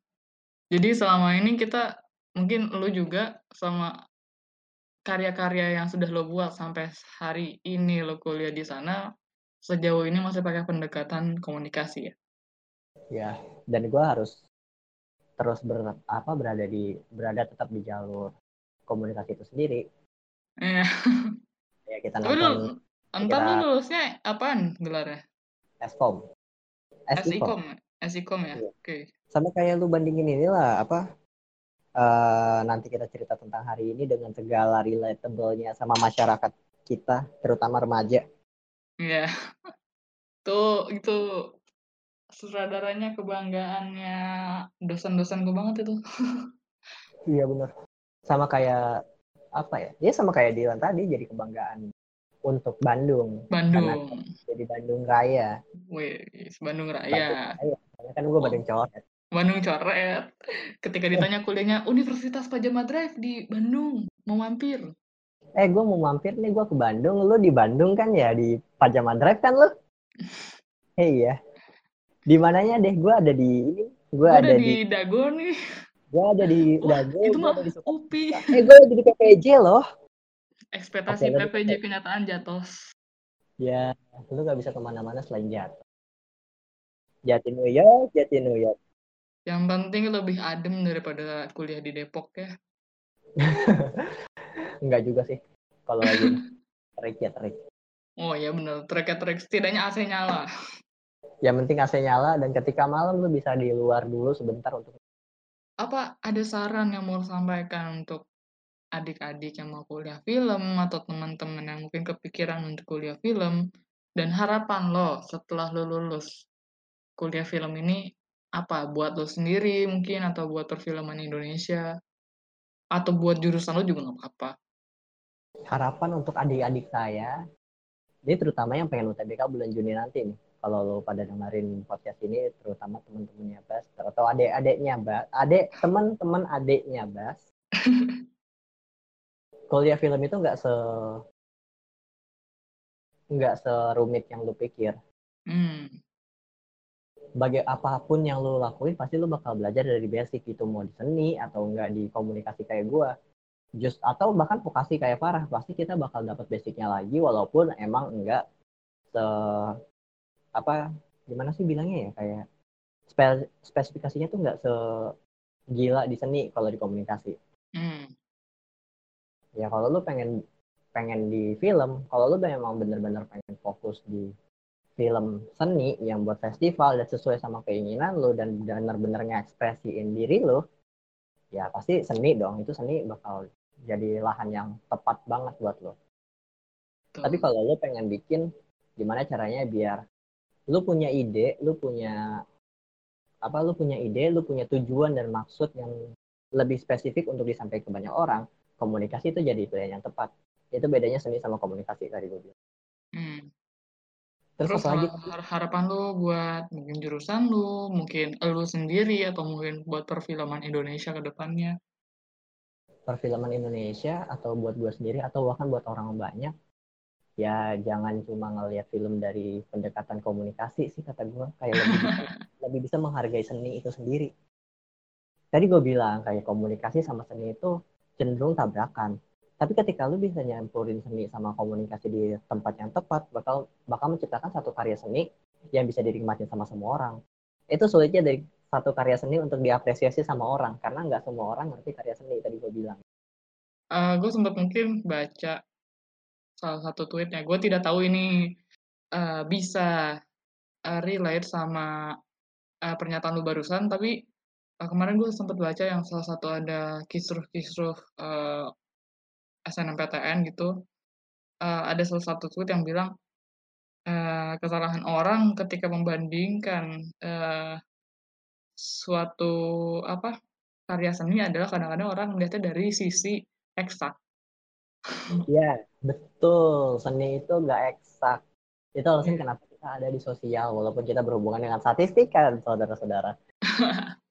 Jadi selama ini kita mungkin lu juga sama karya-karya yang sudah lo buat sampai hari ini lo kuliah di sana sejauh ini masih pakai pendekatan komunikasi ya. ya dan gue harus terus ber, apa berada di berada tetap di jalur komunikasi itu sendiri Iya. ya kita nonton lu entar lu lulusnya apaan gelarnya? Eskom Eskom SIKOM, SIKOM ya. Iya. Oke. sama kayak lu bandingin inilah apa eh, nanti kita cerita tentang hari ini dengan segala relatable-nya sama masyarakat kita terutama remaja Iya. Tuh itu sutradaranya kebanggaannya dosen-dosen gue banget itu. iya benar sama kayak apa ya ya sama kayak Dilan tadi jadi kebanggaan untuk Bandung. Bandung. jadi Bandung Raya. Wih, Bandung Bandung Raya. Raya. Karena kan gue Bandung coret. Bandung coret. Ketika ditanya kuliahnya Universitas Pajama Drive di Bandung, mau mampir. eh gue mau mampir nih gue ke Bandung. Lu di Bandung kan ya? Di Pajama Drive kan lu? Eh iya. Di mananya deh? Gue ada di ini. Gue ada ada di, di Dago nih. gue ada di Wah, Dago itu mah di UPI. eh gue ada di PPJ loh Ekspektasi lanjut. PPJ kenyataan jatuh. ya lu gak bisa ke mana-mana selain Jatuh Jati New York Jati New York Yang penting lebih adem daripada kuliah di Depok ya. enggak juga sih kalau lagi terik ya terik Oh ya bener, trek-trek setidaknya AC nyala. yang penting AC nyala dan ketika malam lu bisa di luar dulu sebentar untuk Apa ada saran yang mau sampaikan untuk adik-adik yang mau kuliah film atau teman-teman yang mungkin kepikiran untuk kuliah film dan harapan lo setelah lo lulus kuliah film ini apa? Buat lo sendiri mungkin atau buat perfilman Indonesia? Atau buat jurusan lo juga nggak apa-apa. harapan untuk adik-adik saya ini terutama yang pengen UTBK bulan Juni nanti nih. Kalau lo pada dengerin podcast ini terutama teman-temannya Bas atau adik-adiknya Bas adik teman-teman adiknya Bas kuliah film itu nggak se nggak serumit yang lu pikir. Hmm, bagi apa pun yang lu lakuin pasti lu bakal belajar dari basic itu mau di seni atau enggak di komunikasi kayak gua. Just atau bahkan vokasi kayak parah pasti kita bakal dapat basicnya lagi walaupun emang enggak se apa gimana sih bilangnya ya kayak spe- spesifikasinya tuh enggak se gila di seni kalau di komunikasi. Hmm, ya kalau lu pengen pengen di film kalau lu memang bener-bener pengen fokus di film seni yang buat festival dan sesuai sama keinginan lu dan bener-bener ngekspresiin diri lu ya pasti seni dong. Itu seni bakal jadi lahan yang tepat banget buat lo tapi kalau lu pengen bikin gimana caranya biar lu punya ide lu punya apa lu punya ide lu punya tujuan dan maksud yang lebih spesifik untuk disampaikan ke banyak orang komunikasi itu jadi pilihan yang tepat. Itu bedanya seni sama komunikasi tadi gue bilang. Hmm. terus, terus lagi harapan lu buat mungkin jurusan lu mungkin lu sendiri atau mungkin buat perfilman Indonesia ke depannya? Perfilman Indonesia atau buat gue sendiri atau bahkan buat orang banyak? Ya jangan cuma ngelihat film dari pendekatan komunikasi sih kata gue kayak lebih bisa, lebih bisa menghargai seni itu sendiri. Tadi gue bilang kayak komunikasi sama seni itu cenderung tabrakan tapi ketika lu bisa nyampurin seni sama komunikasi di tempat yang tepat, bakal bakal menciptakan satu karya seni yang bisa dinikmati sama semua orang. Itu sulitnya dari satu karya seni untuk diapresiasi sama orang, karena nggak semua orang ngerti karya seni tadi gue bilang. Uh, eh, gue sempat mungkin baca salah satu tweetnya. Gue tidak tahu ini uh, bisa uh, relate sama uh, pernyataan lu barusan, tapi uh, kemarin gue sempat baca yang salah satu ada kisruh-kisruh uh, SNMPTN gitu, uh, ada salah satu tweet yang bilang, uh, kesalahan orang ketika membandingkan, uh, suatu apa, karya seni adalah kadang-kadang orang melihatnya dari sisi eksak. Iya, betul. Seni itu nggak eksak. Itu alasan kenapa kita ada di sosial, walaupun kita berhubungan dengan statistik kan, saudara-saudara.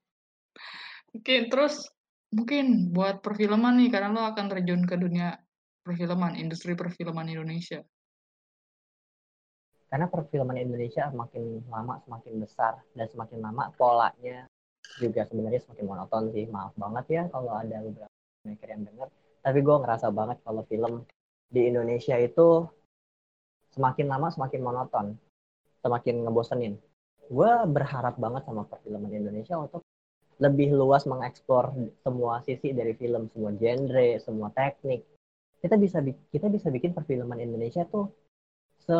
Oke, terus Mungkin buat perfilman nih, karena lo akan terjun ke dunia perfilman, industri perfilman Indonesia. Karena perfilman Indonesia semakin lama semakin besar dan semakin lama polanya juga sebenarnya semakin monoton sih. Maaf banget ya kalau ada beberapa maker yang dengar. Tapi gue ngerasa banget kalau film di Indonesia itu semakin lama semakin monoton, semakin ngebosenin. Gue berharap banget sama perfilman Indonesia untuk lebih luas mengeksplor semua sisi dari film, semua genre, semua teknik. Kita bisa kita bisa bikin perfilman Indonesia tuh se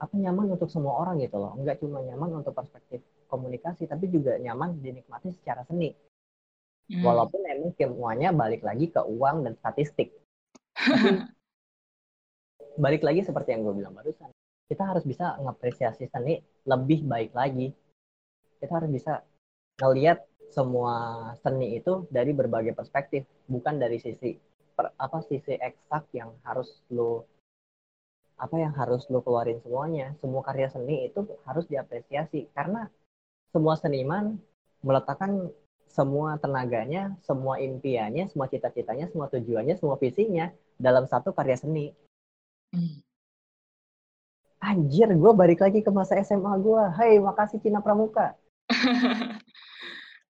apa nyaman untuk semua orang gitu loh. Enggak cuma nyaman untuk perspektif komunikasi, tapi juga nyaman dinikmati secara seni. Hmm. Walaupun emang semuanya balik lagi ke uang dan statistik. Balik lagi seperti yang gue bilang barusan. Kita harus bisa mengapresiasi seni lebih baik lagi. Kita harus bisa ngelihat semua seni itu dari berbagai perspektif, bukan dari sisi per, apa sisi eksak yang harus lo apa yang harus lo keluarin semuanya. Semua karya seni itu harus diapresiasi karena semua seniman meletakkan semua tenaganya, semua impiannya, semua cita-citanya, semua tujuannya, semua visinya dalam satu karya seni. Hmm. Anjir, gue balik lagi ke masa SMA gue. Hai, makasih Cina Pramuka.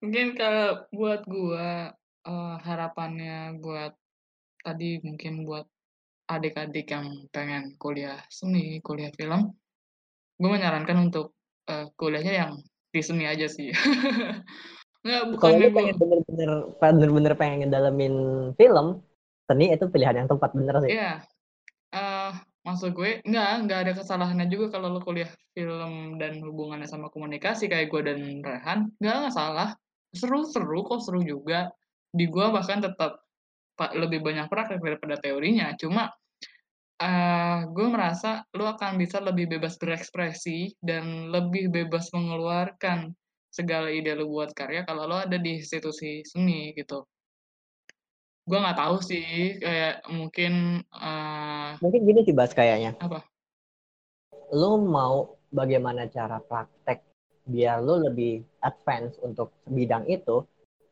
Mungkin kalau buat gua, uh, harapannya buat tadi mungkin buat adik-adik yang pengen kuliah seni, kuliah film, gue menyarankan untuk, uh, kuliahnya yang di seni aja sih. Nggak, Kalau lu pengen bener-bener bener-bener pengen ngedalamin film, seni itu pilihan yang tepat, bener sih. Iya. Uh, maksud gue nggak nggak ada kesalahannya juga kalau lo kuliah film dan hubungannya sama komunikasi kayak gue dan Rehan, nggak nggak salah seru-seru kok seru juga. Di gua bahkan tetap lebih banyak praktek daripada teorinya. Cuma uh, gue merasa lu akan bisa lebih bebas berekspresi dan lebih bebas mengeluarkan segala ide lu buat karya kalau lo ada di institusi seni gitu. Gue nggak tahu sih kayak mungkin uh, mungkin gini sih bahas kayaknya. apa? Lu mau bagaimana cara praktek biar lu lebih advance untuk bidang itu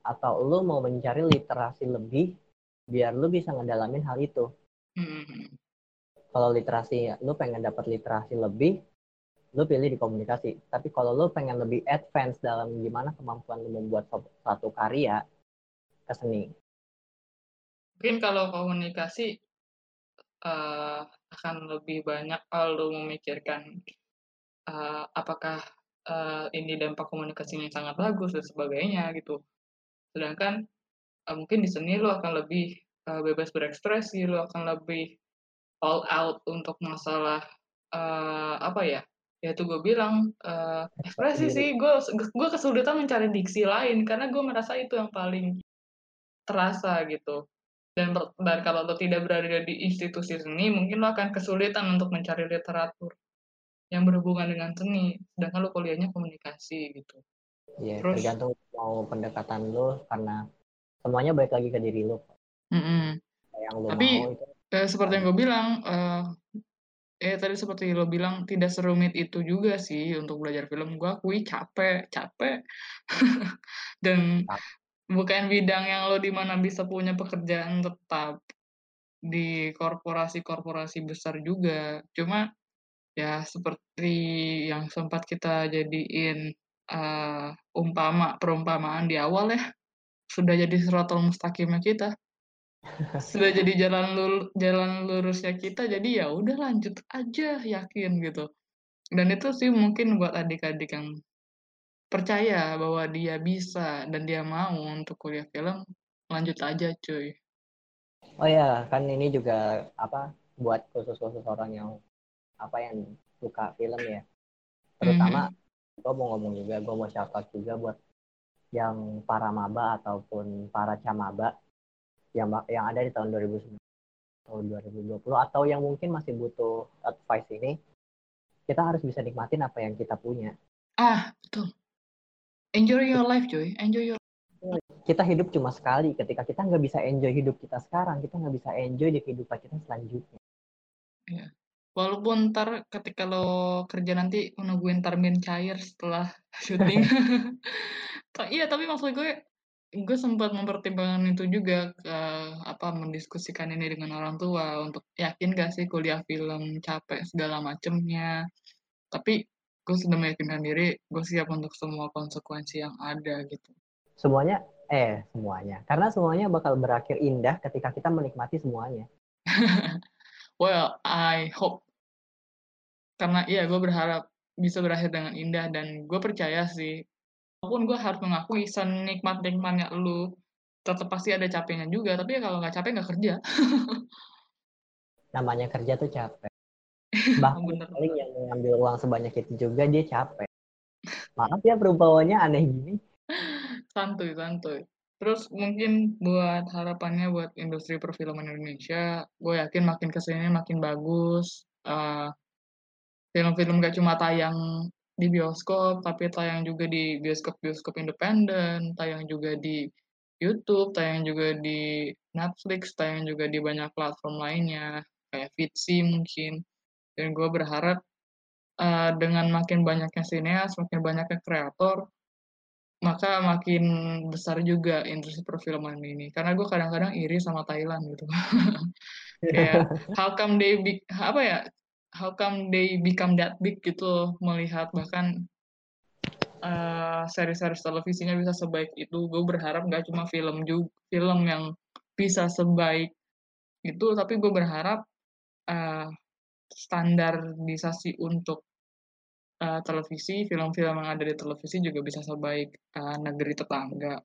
atau lu mau mencari literasi lebih biar lu bisa ngedalamin hal itu. Hmm. Kalau literasi lu pengen dapat literasi lebih, lu pilih di komunikasi. Tapi kalau lu pengen lebih advance dalam gimana kemampuan lu membuat satu karya ke seni. Mungkin kalau komunikasi uh, akan lebih banyak kalau lu memikirkan uh, apakah uh, ini dampak komunikasinya sangat bagus dan sebagainya gitu. Sedangkan uh, mungkin di seni lo akan lebih uh, bebas berekspresi, lu akan lebih all out untuk masalah uh, apa ya? Ya itu gue bilang uh, ekspresi sih, gue gue kesulitan mencari diksi lain karena gue merasa itu yang paling terasa gitu. Dan, dan kalau lo tidak berada di institusi seni, mungkin lo akan kesulitan untuk mencari literatur yang berhubungan dengan seni, sedangkan lo kuliahnya komunikasi gitu. Iya, Terus, tergantung mau pendekatan lo karena semuanya baik lagi ke diri lo. Mm -mm. Yang lo Tapi mau itu, eh, seperti yang gue bilang, eh, eh tadi seperti lo bilang tidak serumit itu juga sih untuk belajar film. Gue akui capek, capek. Dan bukan bidang yang lo di mana bisa punya pekerjaan tetap di korporasi-korporasi besar juga. Cuma Ya, seperti yang sempat kita jadiin, uh, umpama perumpamaan di awal ya, sudah jadi siratal mustaqimnya kita. Sudah jadi jalan lur jalan lurusnya kita, jadi ya udah lanjut aja, yakin gitu. Dan itu sih mungkin buat adik-adik yang percaya bahwa dia bisa dan dia mau untuk kuliah film, lanjut aja cuy. Oh ya, kan ini juga, apa, buat khusus-khusus orang yang apa yang suka film ya. Terutama mm-hmm. gue mau ngomong juga gue mau shout out juga buat yang para maba ataupun para camaba yang yang ada di tahun 2019 atau 2020 atau yang mungkin masih butuh advice ini kita harus bisa nikmatin apa yang kita punya. Ah betul. Enjoy your life joy. Enjoy your kita hidup cuma sekali. Ketika kita nggak bisa enjoy hidup kita sekarang kita nggak bisa enjoy di kehidupan kita selanjutnya. Yeah. Walaupun ntar ketika lo kerja nanti menungguin termin cair setelah syuting. Iya, tapi maksud gue, gue sempat mempertimbangkan itu juga, ke apa, mendiskusikan ini dengan orang tua untuk yakin gak sih kuliah film, capek segala macemnya. Tapi gue sudah meyakinkan diri, gue siap untuk semua konsekuensi yang ada gitu. Semuanya eh, semuanya. Karena semuanya bakal berakhir indah ketika kita menikmati semuanya. Well, I hope. Karena iya gue berharap bisa berakhir dengan indah dan gue percaya sih, walaupun gue harus mengakui senikmat-nikmatnya lu, tetap pasti ada capeknya juga, tapi ya kalau nggak capek nggak kerja. Namanya kerja tuh capek. Bahkan Bener. paling yang mengambil uang sebanyak itu juga dia capek. Maaf ya perumpamannya aneh gini. Santuy, santuy. Terus mungkin buat harapannya buat industri perfilman Indonesia, gue yakin makin ke sini makin bagus. Uh, film-film gak cuma tayang di bioskop, tapi tayang juga di bioskop-bioskop independen, tayang juga di YouTube, tayang juga di Netflix, tayang juga di banyak platform lainnya, kayak Vitsy mungkin. Dan gue berharap uh, dengan makin banyaknya sineas, makin banyaknya kreator, maka makin besar juga industri perfilman ini. Karena gue kadang-kadang iri sama Thailand gitu. Kayak how come they be, apa ya? How come they become that big gitu melihat bahkan uh, seri-seri televisinya bisa sebaik itu. Gue berharap gak cuma film juga, film yang bisa sebaik itu, tapi gue berharap uh, standarisasi untuk uh, televisi, film-film yang ada di televisi juga bisa sebaik uh, negeri tetangga.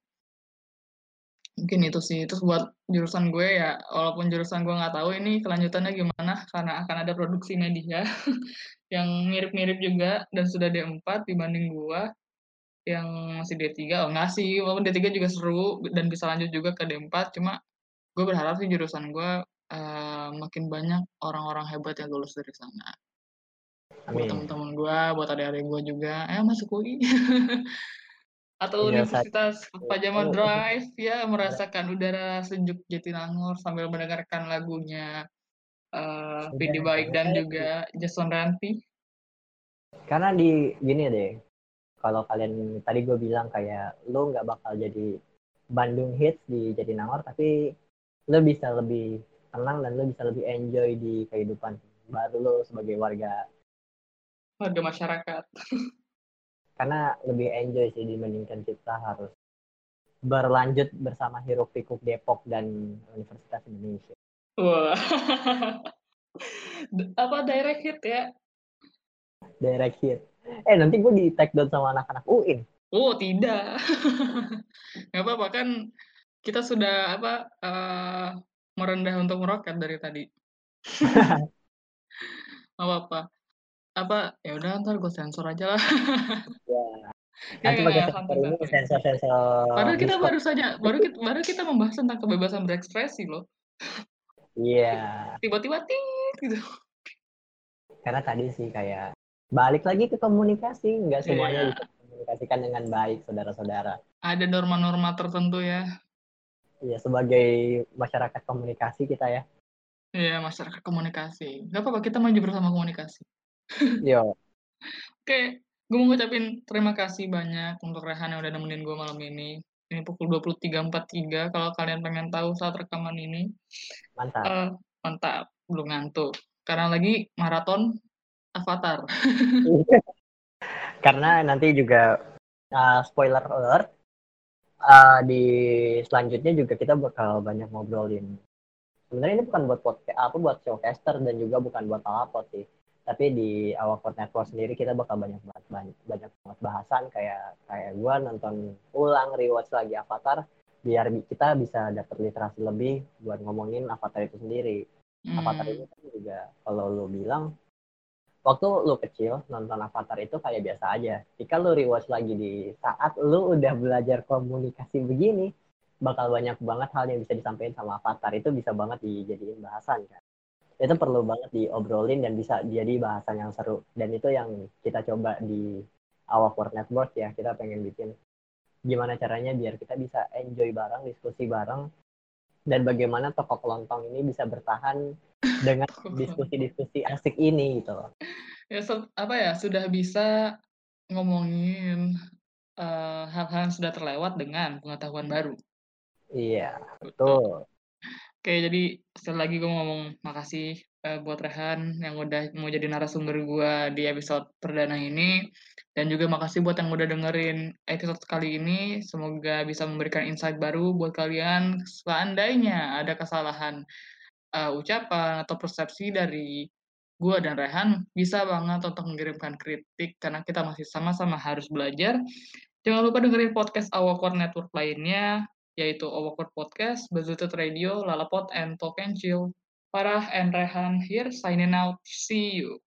Mungkin itu sih, itu buat jurusan gue ya, walaupun jurusan gue nggak tahu ini kelanjutannya gimana, karena akan ada produksi media yang mirip-mirip juga dan sudah D4 dibanding gue yang masih D3, oh nggak sih, walaupun D3 juga seru dan bisa lanjut juga ke D4, cuma gue berharap sih jurusan gue uh, makin banyak orang-orang hebat yang lulus dari sana. Buat teman-teman gue, buat adik-adik gue juga, eh masuk UI. Atau ya, Universitas Pajama Drive, ya merasakan udara sejuk Jatinangor sambil mendengarkan lagunya uh, Vidi Baik dan juga Jason Ranti. Karena di gini deh, kalau kalian tadi gue bilang kayak lo nggak bakal jadi Bandung hits di Jatinangor, tapi lo bisa lebih tenang dan lo bisa lebih enjoy di kehidupan baru lo sebagai warga warga masyarakat. Karena lebih enjoy sih dibandingkan kita harus berlanjut bersama Hiruk Pikuk Depok dan Universitas Indonesia. Wah. Apa direct hit ya? Direct hit. Eh nanti gue di take down sama anak-anak UIN. Oh tidak. Gak apa-apa kan kita sudah apa uh, merendah untuk meroket dari tadi. Nggak apa-apa. Apa, ya udah ntar gue sensor aja lah. Ya. Nanti nggak, pakai nggak, sensor santai, ini santai. sensor-sensor Padahal kita Discord. baru saja, baru kita, baru kita membahas tentang kebebasan berekspresi loh. Iya. Tiba-tiba tit gitu. Karena tadi sih kayak balik lagi ke komunikasi, nggak semuanya Iya. bisa komunikasikan dengan baik, saudara-saudara. Ada norma-norma tertentu ya. Iya, sebagai masyarakat komunikasi kita ya. Iya, masyarakat komunikasi. Gak apa-apa, kita maju bersama komunikasi. Yo, Oke, gue mau ngucapin terima kasih banyak untuk Rehan yang udah nemenin gue malam ini. Ini pukul 23.43, kalau kalian pengen tahu saat rekaman ini. mantap. Eh, mantap, belum ngantuk. Karena lagi maraton Avatar. Karena nanti juga uh, spoiler alert uh, di selanjutnya juga kita bakal banyak ngobrolin. Sebenarnya ini bukan buat podcast apa buat showcaster dan juga bukan buat apa sih. Tapi di Awkward Network sendiri kita bakal banyak banget banyak, banyak banget bahasan kayak kayak gua nonton ulang rewatch lagi Avatar biar bi- kita bisa dapat literasi lebih buat ngomongin Avatar itu sendiri. Avatar Hmm, ini kan juga kalau lu bilang waktu lu kecil nonton Avatar itu kayak biasa aja. Jika lu rewatch lagi di saat lu udah belajar komunikasi begini, bakal banyak banget hal yang bisa disampaikan sama Avatar itu bisa banget dijadiin bahasan kan. Itu perlu banget diobrolin dan bisa jadi bahasan yang seru. Dan itu yang kita coba di Awkward Network ya. Kita pengen bikin gimana caranya biar kita bisa enjoy bareng, diskusi bareng, dan bagaimana tokoh kelontong ini bisa bertahan dengan diskusi-diskusi asik ini gitu loh. ya se- apa ya sudah bisa ngomongin eh, hal-hal yang sudah terlewat dengan pengetahuan baru. Iya, Betul. betul. Oke, jadi sekali lagi gue ngomong makasih eh, buat Rehan yang udah mau jadi narasumber gue di episode perdana ini. Dan juga makasih buat yang udah dengerin episode kali ini. Semoga bisa memberikan insight baru buat kalian seandainya ada kesalahan eh, ucapan atau persepsi dari gue dan Rehan, bisa banget untuk mengirimkan kritik karena kita masih sama-sama harus belajar. Jangan lupa dengerin podcast Awkward Network lainnya, yaitu Awkward Podcast, Bazutut Radio, Lalapot, and Talk and Chill. Farah and Rehan here, signing out. See you.